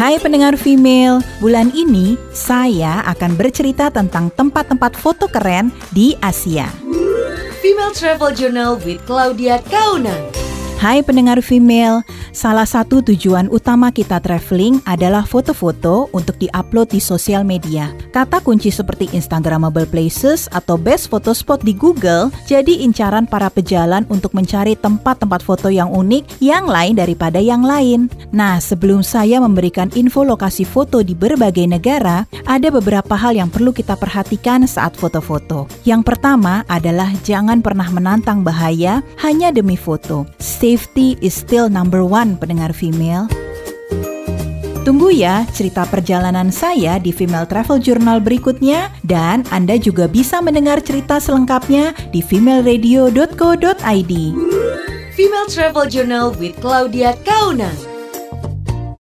Hai pendengar female, bulan ini saya akan bercerita tentang tempat-tempat foto keren di Asia. Female Travel Journal with Claudia Kaunan. Hai pendengar female, salah satu tujuan utama kita traveling adalah foto-foto untuk diupload di sosial media. Kata kunci seperti Instagramable places atau best photo spot di Google jadi incaran para pejalan untuk mencari tempat-tempat foto yang unik yang lain daripada yang lain. Nah, sebelum saya memberikan info lokasi foto di berbagai negara, ada beberapa hal yang perlu kita perhatikan saat foto-foto. Yang pertama adalah jangan pernah menantang bahaya hanya demi foto. Safety is still number one, pendengar female. Tunggu ya cerita perjalanan saya di Female Travel Journal berikutnya dan Anda juga bisa mendengar cerita selengkapnya di femaleradio.co.id. Female Travel Journal with Claudia Kaunan.